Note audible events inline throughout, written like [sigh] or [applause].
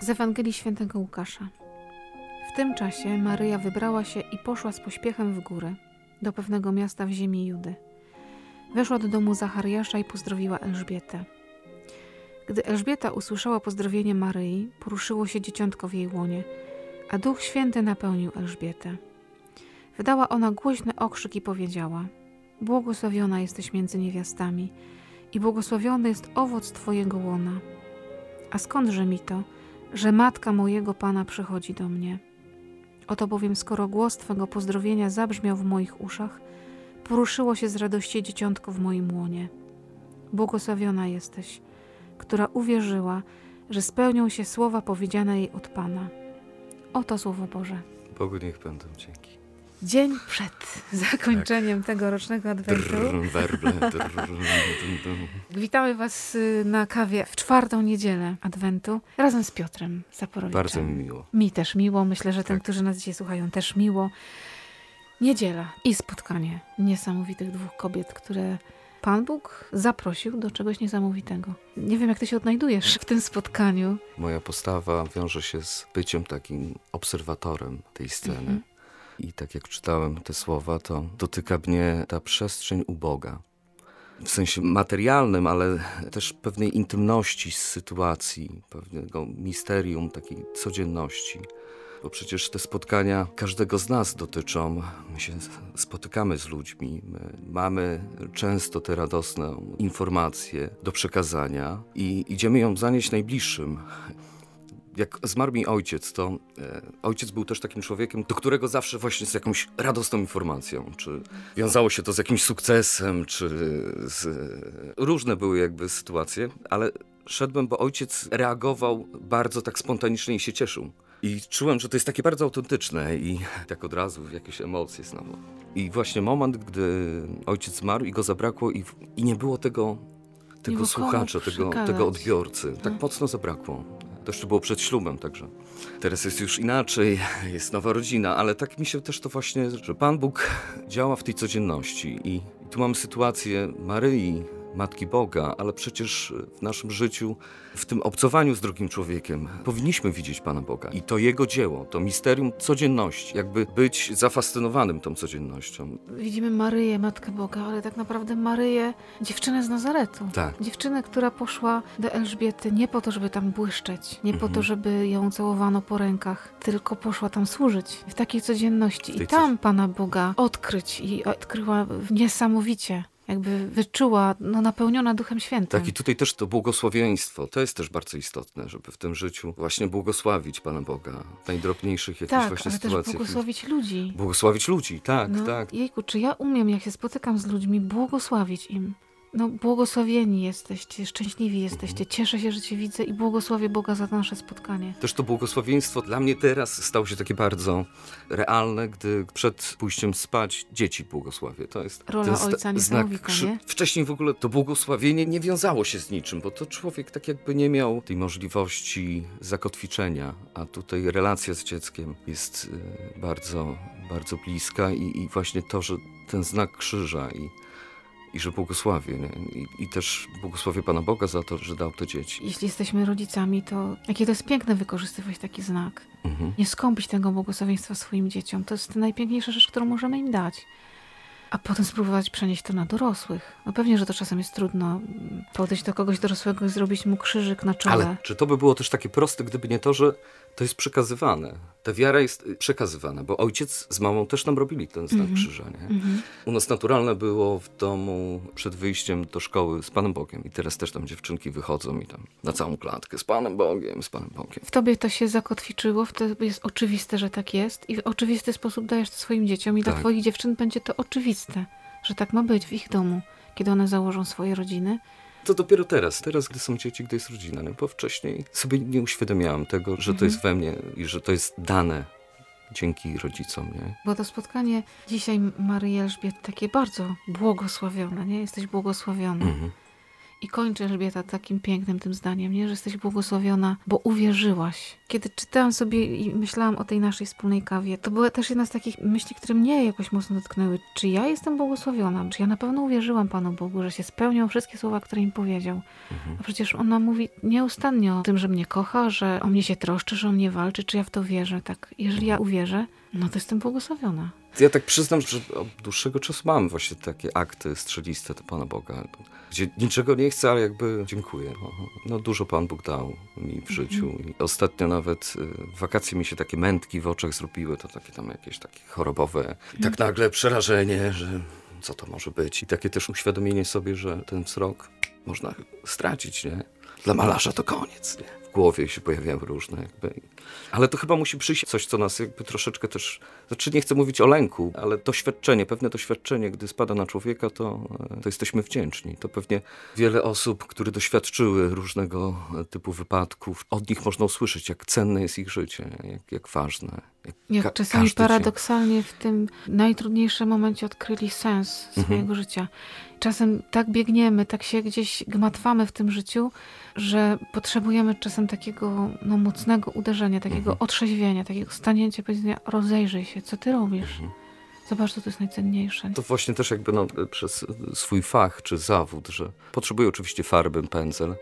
Z Ewangelii Świętego Łukasza. W tym czasie Maryja wybrała się i poszła z pośpiechem w górę, do pewnego miasta w ziemi Judy. Weszła do domu Zachariasza i pozdrowiła Elżbietę. Gdy Elżbieta usłyszała pozdrowienie Maryi, poruszyło się dzieciątko w jej łonie, a Duch Święty napełnił Elżbietę. Wydała ona głośny okrzyk i powiedziała: Błogosławiona jesteś między niewiastami, i błogosławiony jest owoc Twojego łona. A skądże mi to, że matka mojego Pana przychodzi do mnie? Oto bowiem, skoro głos Twego pozdrowienia zabrzmiał w moich uszach, poruszyło się z radości dzieciątko w moim łonie. Błogosławiona jesteś, która uwierzyła, że spełnią się słowa powiedziane jej od Pana. Oto Słowo Boże. Bogu niech będą dzięki. Dzień przed zakończeniem tegorocznego adwentu. Witamy Was y, na kawie w czwartą niedzielę adwentu razem z Piotrem Zaporowiczem. Bardzo mi miło. Mi też miło, myślę, że tym, Tak. którzy nas dzisiaj słuchają, też miło. Niedziela i spotkanie niesamowitych dwóch kobiet, które Pan Bóg zaprosił do czegoś niesamowitego. Nie wiem, jak ty się odnajdujesz w tym spotkaniu. Moja postawa wiąże się z byciem takim obserwatorem tej sceny. Mhm. I tak jak czytałem te słowa, to dotyka mnie ta przestrzeń uboga. W sensie materialnym, ale też pewnej intymności z sytuacji, pewnego misterium takiej codzienności. Bo przecież te spotkania każdego z nas dotyczą. My się spotykamy z ludźmi, my mamy często te radosne informacje do przekazania i idziemy ją zanieść najbliższym. Jak zmarł mi ojciec, to e, ojciec był też takim człowiekiem, do którego zawsze właśnie z jakąś radosną informacją, czy wiązało się to z jakimś sukcesem, czy z... Różne były jakby sytuacje, ale szedłem, bo ojciec reagował bardzo tak spontanicznie i się cieszył. I czułem, że to jest takie bardzo autentyczne i [laughs] tak od razu jakieś emocje znowu. I właśnie moment, gdy ojciec zmarł i go zabrakło i, i nie było tego, tego słuchacza, tego, tego odbiorcy. Tak Mhm. mocno zabrakło. To jeszcze było przed ślubem, także. Teraz jest już inaczej, [laughs] jest nowa rodzina, ale tak mi się też to właśnie, że Pan Bóg działa w tej codzienności. I, tu mamy sytuację Maryi, Matki Boga, ale przecież w naszym życiu, w tym obcowaniu z drugim człowiekiem, powinniśmy widzieć Pana Boga. I to Jego dzieło, to misterium codzienności, jakby być zafascynowanym tą codziennością. Widzimy Maryję, Matkę Boga, ale tak naprawdę Maryję, dziewczynę z Nazaretu. Tak. Dziewczynę, która poszła do Elżbiety nie po to, żeby tam błyszczeć, nie po Mhm. to, żeby ją całowano po rękach, tylko poszła tam służyć w takiej codzienności. W I tam Pana Boga odkryć i odkryła niesamowicie. Jakby wyczuła, no napełniona Duchem Świętym. Tak, i tutaj też to błogosławieństwo, to jest też bardzo istotne, żeby w tym życiu właśnie błogosławić Pana Boga w najdrobniejszych jakichś tak, właśnie ale też błogosławić ludzi. Błogosławić ludzi, tak, no, tak. Jejku, czy ja umiem, jak się spotykam z ludźmi, błogosławić im? No, błogosławieni jesteście, szczęśliwi jesteście. Mhm. Cieszę się, że Cię widzę i błogosławię Boga za nasze spotkanie. Też to błogosławieństwo dla mnie teraz stało się takie bardzo realne, gdy przed pójściem spać dzieci błogosławię. To jest Rola ten ojca niesamowita, nie? Wcześniej w ogóle to błogosławienie nie wiązało się z niczym, bo to człowiek tak jakby nie miał tej możliwości zakotwiczenia, a tutaj relacja z dzieckiem jest y, bardzo, bardzo bliska i, i właśnie to, że ten znak krzyża i, i że błogosławię? I, i też błogosławię Pana Boga za to, że dał te dzieci. Jeśli jesteśmy rodzicami, to jakie to jest piękne wykorzystywać taki znak. Mhm. Nie skąpić tego błogosławieństwa swoim dzieciom. To jest najpiękniejsza rzecz, którą możemy im dać. A potem spróbować przenieść to na dorosłych. No pewnie, że to czasem jest trudno podejść do kogoś dorosłego i zrobić mu krzyżyk na czole. Ale czy to by było też takie proste, gdyby nie to, że to jest przekazywane? Ta wiara jest y, przekazywana, bo ojciec z mamą też nam robili ten znak Mhm. krzyża. Nie? Mhm. U nas naturalne było w domu przed wyjściem do szkoły z Panem Bogiem. I teraz też tam dziewczynki wychodzą i tam na całą klatkę z Panem Bogiem, z Panem Bogiem. W tobie to się zakotwiczyło, w tobie jest oczywiste, że tak jest i w oczywisty sposób dajesz to swoim dzieciom i dla Tak. twoich dziewczyn będzie to oczywiste, że tak ma być w ich domu, kiedy one założą swoje rodziny. To dopiero teraz, teraz gdy są dzieci, gdy jest rodzina, no bo wcześniej sobie nie uświadamiałem tego, że to Mhm. jest we mnie i że to jest dane dzięki rodzicom, nie? Bo to spotkanie dzisiaj Maryi Elżbiety takie bardzo błogosławione, nie? Jesteś błogosławiona. Mhm. I kończy Elżbieta takim pięknym tym zdaniem, nie? Że jesteś błogosławiona, bo uwierzyłaś. Kiedy czytałam sobie i myślałam o tej naszej wspólnej kawie, to była też jedna z takich myśli, które mnie jakoś mocno dotknęły. Czy ja jestem błogosławiona? Czy ja na pewno uwierzyłam Panu Bogu, że się spełnią wszystkie słowa, które im powiedział? Mhm. A przecież ona mówi nieustannie o tym, że mnie kocha, że o mnie się troszczy, że o mnie walczy. Czy ja w to wierzę? Tak, jeżeli ja uwierzę, no to jestem błogosławiona. Ja tak przyznam, że od dłuższego czasu mam właśnie takie akty strzeliste do Pana Boga, gdzie niczego nie chcę, ale jakby dziękuję. No, no dużo Pan Bóg dał mi w życiu. I ostatnio nawet y, w wakacje mi się takie mętki w oczach zrobiły, to takie tam jakieś takie chorobowe. I tak nagle przerażenie, że co to może być. I takie też uświadomienie sobie, że ten wzrok można stracić, nie? Dla malarza to koniec, nie? Głowie się pojawiają różne jakby. Ale to chyba musi przyjść coś, co nas jakby troszeczkę też... Znaczy nie chcę mówić o lęku, ale doświadczenie, pewne doświadczenie, gdy spada na człowieka, to, to jesteśmy wdzięczni. To pewnie wiele osób, które doświadczyły różnego typu wypadków, od nich można usłyszeć, jak cenne jest ich życie, jak, jak ważne. Jak, czasami paradoksalnie w tym najtrudniejszym momencie odkryli sens mhm. swojego życia. Czasem tak biegniemy, tak się gdzieś gmatwamy w tym życiu, że potrzebujemy czasem takiego no, mocnego uderzenia, takiego mhm. otrzeźwienia, takiego stanięcia, powiedzenia, rozejrzyj się, co ty robisz. Mhm. Zobacz, co to jest najcenniejsze. To właśnie też jakby no, przez swój fach czy zawód, że potrzebuję oczywiście farby, pędzel,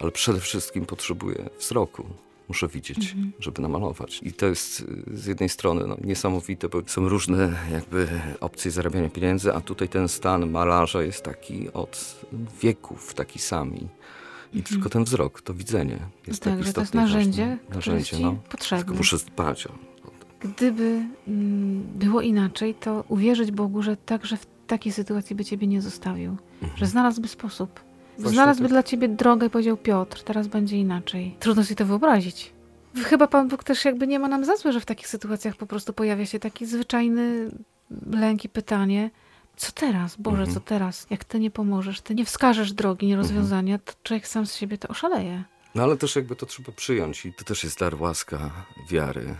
ale przede wszystkim potrzebuję wzroku muszę widzieć, mhm. żeby namalować. I to jest z jednej strony no, niesamowite, bo są różne jakby opcje zarabiania pieniędzy, a tutaj ten stan malarza jest taki od wieków, taki sami. I mhm. tylko ten wzrok, to widzenie jest no tak, tak że to jest narzędzie, narzędzie no. potrzebne. Tylko muszę dbać o, Gdyby mm, było inaczej, to uwierzyć Bogu, że także w takiej sytuacji by ciebie nie zostawił. Mhm. Że znalazłby sposób. Znalazłby tak. dla ciebie drogę i powiedział Piotr, teraz będzie inaczej. Trudno sobie to wyobrazić. Chyba Pan Bóg też jakby nie ma nam za złe, że w takich sytuacjach po prostu pojawia się taki zwyczajny lęk i pytanie, co teraz? Boże, mhm. co teraz? Jak Ty nie pomożesz, Ty nie wskażesz drogi, nie rozwiązania, mhm. to człowiek sam z siebie to oszaleje. No ale też jakby to trzeba przyjąć i to też jest dar łaska wiary.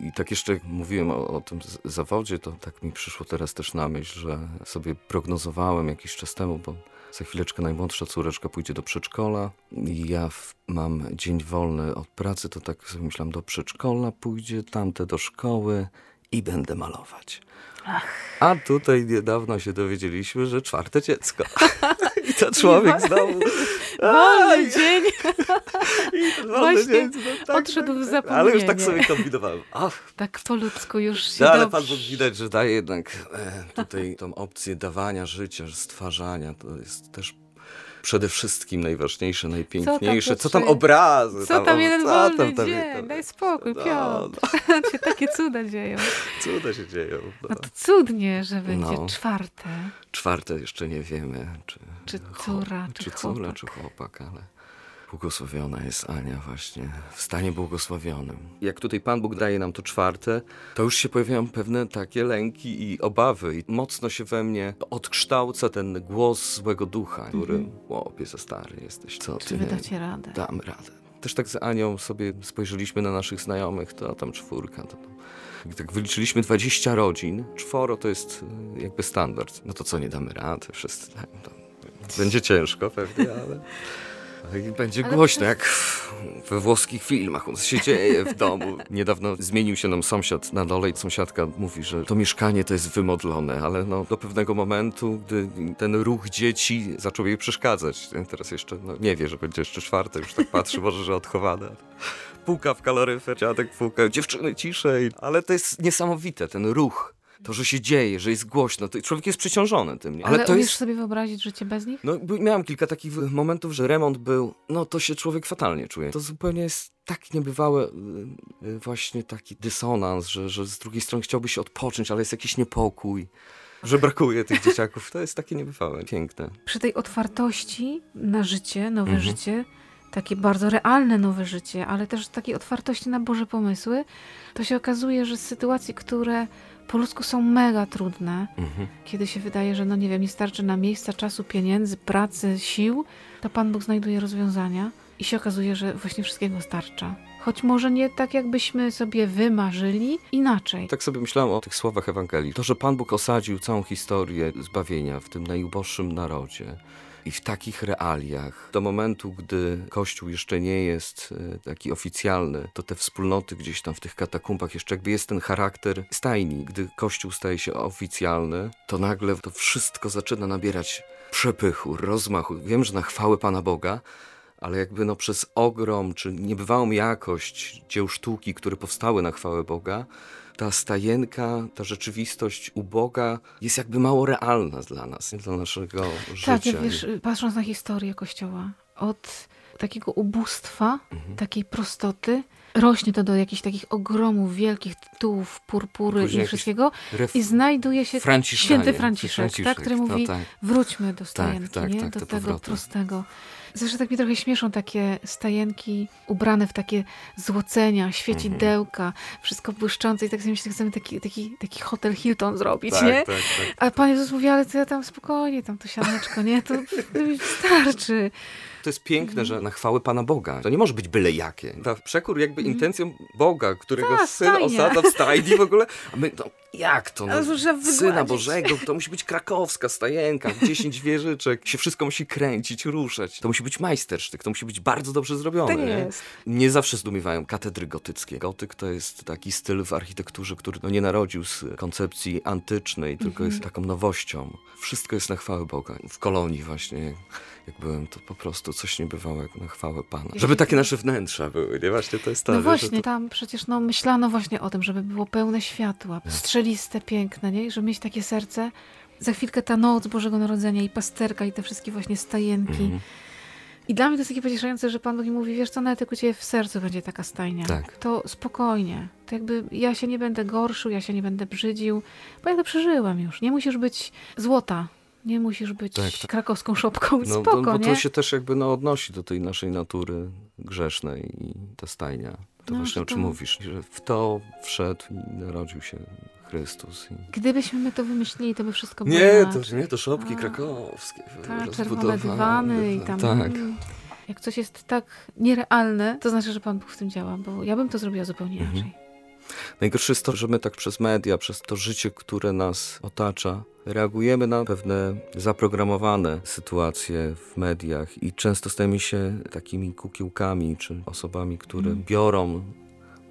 I tak jeszcze mówiłem o, o, tym zawodzie, to tak mi przyszło teraz też na myśl, że sobie prognozowałem jakiś czas temu, bo za chwileczkę najmłodsza córeczka pójdzie do przedszkola ja w, mam dzień wolny od pracy, to tak sobie myślałem, do przedszkola pójdzie, tamte do szkoły i będę malować. Ach. A tutaj niedawno się dowiedzieliśmy, że czwarte dziecko. [laughs] I to człowiek znowu... [laughs] Wolny dzień. I wolny Właśnie dzień. No, tak, odszedł tak, w zapomnienie. Ale już tak sobie kombinowałem. Ach. Tak po ludzku już się no, ale Pan Bóg widać, że daje jednak e, tutaj tą opcję dawania życia, stwarzania. To jest też przede wszystkim najważniejsze, najpiękniejsze. Co tam, co tam obrazy? Co tam, tam jeden co wolny tam, tam, dzień? Tam, Daj spokój, no, Piotr. No. [laughs] się takie cuda dzieją. Cuda się dzieją. No, no to cudnie, że będzie no. czwarte. Czwarte jeszcze nie wiemy. Czy, czy córa, czy, czy, czy córa, czy chłopak, ale... Błogosławiona jest Ania właśnie, w stanie błogosławionym. Jak tutaj Pan Bóg daje nam to czwarte, to już się pojawiają pewne takie lęki i obawy. I mocno się we mnie odkształca ten głos złego ducha, który, mm -hmm. łopie za stary jesteś, co ty? Czy wy dacie radę? Dam radę. Też tak z Anią sobie spojrzeliśmy na naszych znajomych, to tam czwórka, to, tak wyliczyliśmy 20 rodzin, czworo to jest e, jakby standard. No to co, nie damy rady? Wszyscy, no, będzie ciężko pewnie, ale... [laughs] I będzie Ale głośno, jak we włoskich filmach. On się dzieje w domu. Niedawno zmienił się nam sąsiad na dole i sąsiadka mówi, że to mieszkanie to jest wymodlone, ale no, do pewnego momentu, gdy ten ruch dzieci zaczął jej przeszkadzać. Teraz jeszcze no, nie wie, że będzie jeszcze czwarte, już tak patrzy, [laughs] może, że odchowane. Puka w kaloryfer, dziadek puka, dziewczyny ciszej. Ale to jest niesamowite, ten ruch to, że się dzieje, że jest głośno, to człowiek jest przeciążony tym. Nie? Ale, Ale to umiesz jest... sobie wyobrazić życie bez nich? No, miałem kilka takich momentów, że remont był, no to się człowiek fatalnie czuje. To zupełnie jest tak niebywałe y, y, właśnie taki dysonans, że, że z drugiej strony chciałby się odpocząć, ale jest jakiś niepokój że brakuje tych dzieciaków. To jest takie niebywałe, piękne. Przy tej otwartości na życie, nowe mhm. życie, takie bardzo realne nowe życie, ale też takiej otwartości na Boże pomysły, to się okazuje, że sytuacje, które po ludzku są mega trudne, mhm. kiedy się wydaje, że no nie wiem, nie starczy na miejsca, czasu, pieniędzy, pracy, sił, to Pan Bóg znajduje rozwiązania i się okazuje, że właśnie wszystkiego starcza. Choć może nie tak, jakbyśmy sobie wymarzyli, inaczej. Tak sobie myślałem o tych słowach Ewangelii. To, że Pan Bóg osadził całą historię zbawienia w tym najuboższym narodzie I w takich realiach, do momentu, gdy Kościół jeszcze nie jest e, taki oficjalny, to te wspólnoty gdzieś tam w tych katakumbach jeszcze jakby jest ten charakter stajni. Gdy Kościół staje się oficjalny, to nagle to wszystko zaczyna nabierać przepychu, rozmachu. Wiem, że na chwałę Pana Boga, ale jakby no przez ogrom czy niebywałą jakość dzieł sztuki, które powstały na chwałę Boga, ta stajenka, ta rzeczywistość uboga jest jakby mało realna dla nas, dla naszego życia. Tak, wiesz, patrząc na historię Kościoła, od takiego ubóstwa, mhm. takiej prostoty, rośnie to do jakichś takich ogromów, wielkich tytułów, purpury Później i wszystkiego i znajduje się święty Franciszek, Franciszek tak, który mówi, tak. wróćmy do tak, stajenki, tak, nie? do tego powrotu. prostego. Zresztą tak mi trochę śmieszą takie stajenki ubrane w takie złocenia, świecidełka, mhm. wszystko błyszczące i tak sobie myślę, chcemy taki, taki, taki hotel Hilton zrobić, tak, nie? Tak, tak. A Pan Jezus mówi, ale to ja tam spokojnie, tam to sianeczko, nie? To wystarczy. To jest piękne, że na chwałę Pana Boga. To nie może być byle jakie. Ta przekór jakby mhm. intencją Boga, którego Ta, syn stajnia. osadza w stajni w ogóle. A my, no, jak to? No, syna Bożego, to musi być krakowska stajenka, 10 wieżyczek, się wszystko musi kręcić, ruszać. To musi być majstersztyk, to musi być bardzo dobrze zrobione. Tak jest. Nie zawsze zdumiewają katedry gotyckie. Gotyk to jest taki styl w architekturze, który no, nie narodził z koncepcji antycznej, tylko mhm. jest taką nowością. Wszystko jest na chwałę Boga. W kolonii właśnie jak byłem, to po prostu coś niebywałego na chwałę Pana. Żeby takie nasze wnętrza były, nie? Właśnie to jest to. No właśnie, to... tam przecież no, myślano właśnie o tym, żeby było pełne światła, strzeliste, piękne, nie? żeby mieć takie serce. Za chwilkę ta noc Bożego Narodzenia i pasterka i te wszystkie właśnie stajenki. Mhm. I dla mnie to jest takie pocieszające, że Pan Bóg mi mówi, wiesz co, nawet jak u Ciebie w sercu będzie taka stajnia, tak. to spokojnie. To jakby ja się nie będę gorszył, ja się nie będę brzydził, bo ja to przeżyłem już. Nie musisz być złota, nie musisz być tak, tak. krakowską szopką, no, spoko, no, bo nie? to się też jakby no, odnosi do tej naszej natury grzesznej i ta stajnia. To no, właśnie o czym to... mówisz, że w to wszedł i narodził się Chrystus. I... Gdybyśmy my to wymyślili, to by wszystko było Nie, to, nie to szopki A, krakowskie. Tak, czerwone dywany i tam... Tak. Mm. Jak coś jest tak nierealne, to znaczy, że Pan Bóg w tym działa, bo ja bym to zrobiła zupełnie mhm. Najgorsze jest to, że my tak przez media, przez to życie, które nas otacza, reagujemy na pewne zaprogramowane sytuacje w mediach i często stajemy się takimi kukiełkami czy osobami, które mm. biorą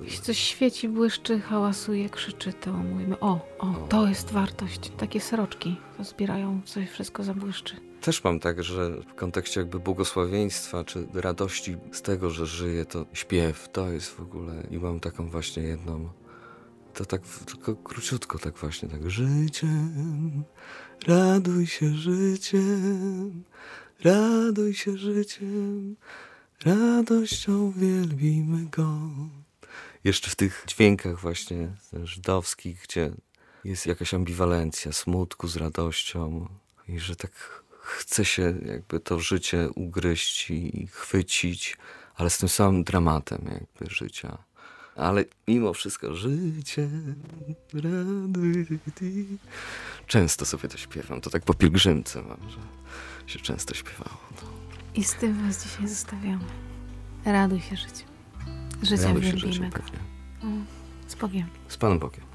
jeśli coś świeci, błyszczy, hałasuje, krzyczy, to mówimy, o, o, to jest wartość. Takie sroczki zbierają, coś wszystko zabłyszczy. Też mam tak, że w kontekście jakby błogosławieństwa, czy radości z tego, że żyję, to śpiew, to jest w ogóle... I mam taką właśnie jedną... To tak tylko króciutko tak właśnie, tak życiem, raduj się życiem, raduj się życiem, radością wielbimy Go. Jeszcze w tych dźwiękach właśnie żydowskich, gdzie jest jakaś ambiwalencja smutku z radością i że tak chce się jakby to życie ugryźć i chwycić, ale z tym samym dramatem jakby życia. Ale mimo wszystko życie, Często sobie to śpiewam, to tak po pielgrzymce mam, że się często śpiewało. No. I z tym was dzisiaj zostawiamy. Raduj się życiem. Życiem wielbimy. Pewnie. Z Bogiem. Z Panem Bogiem.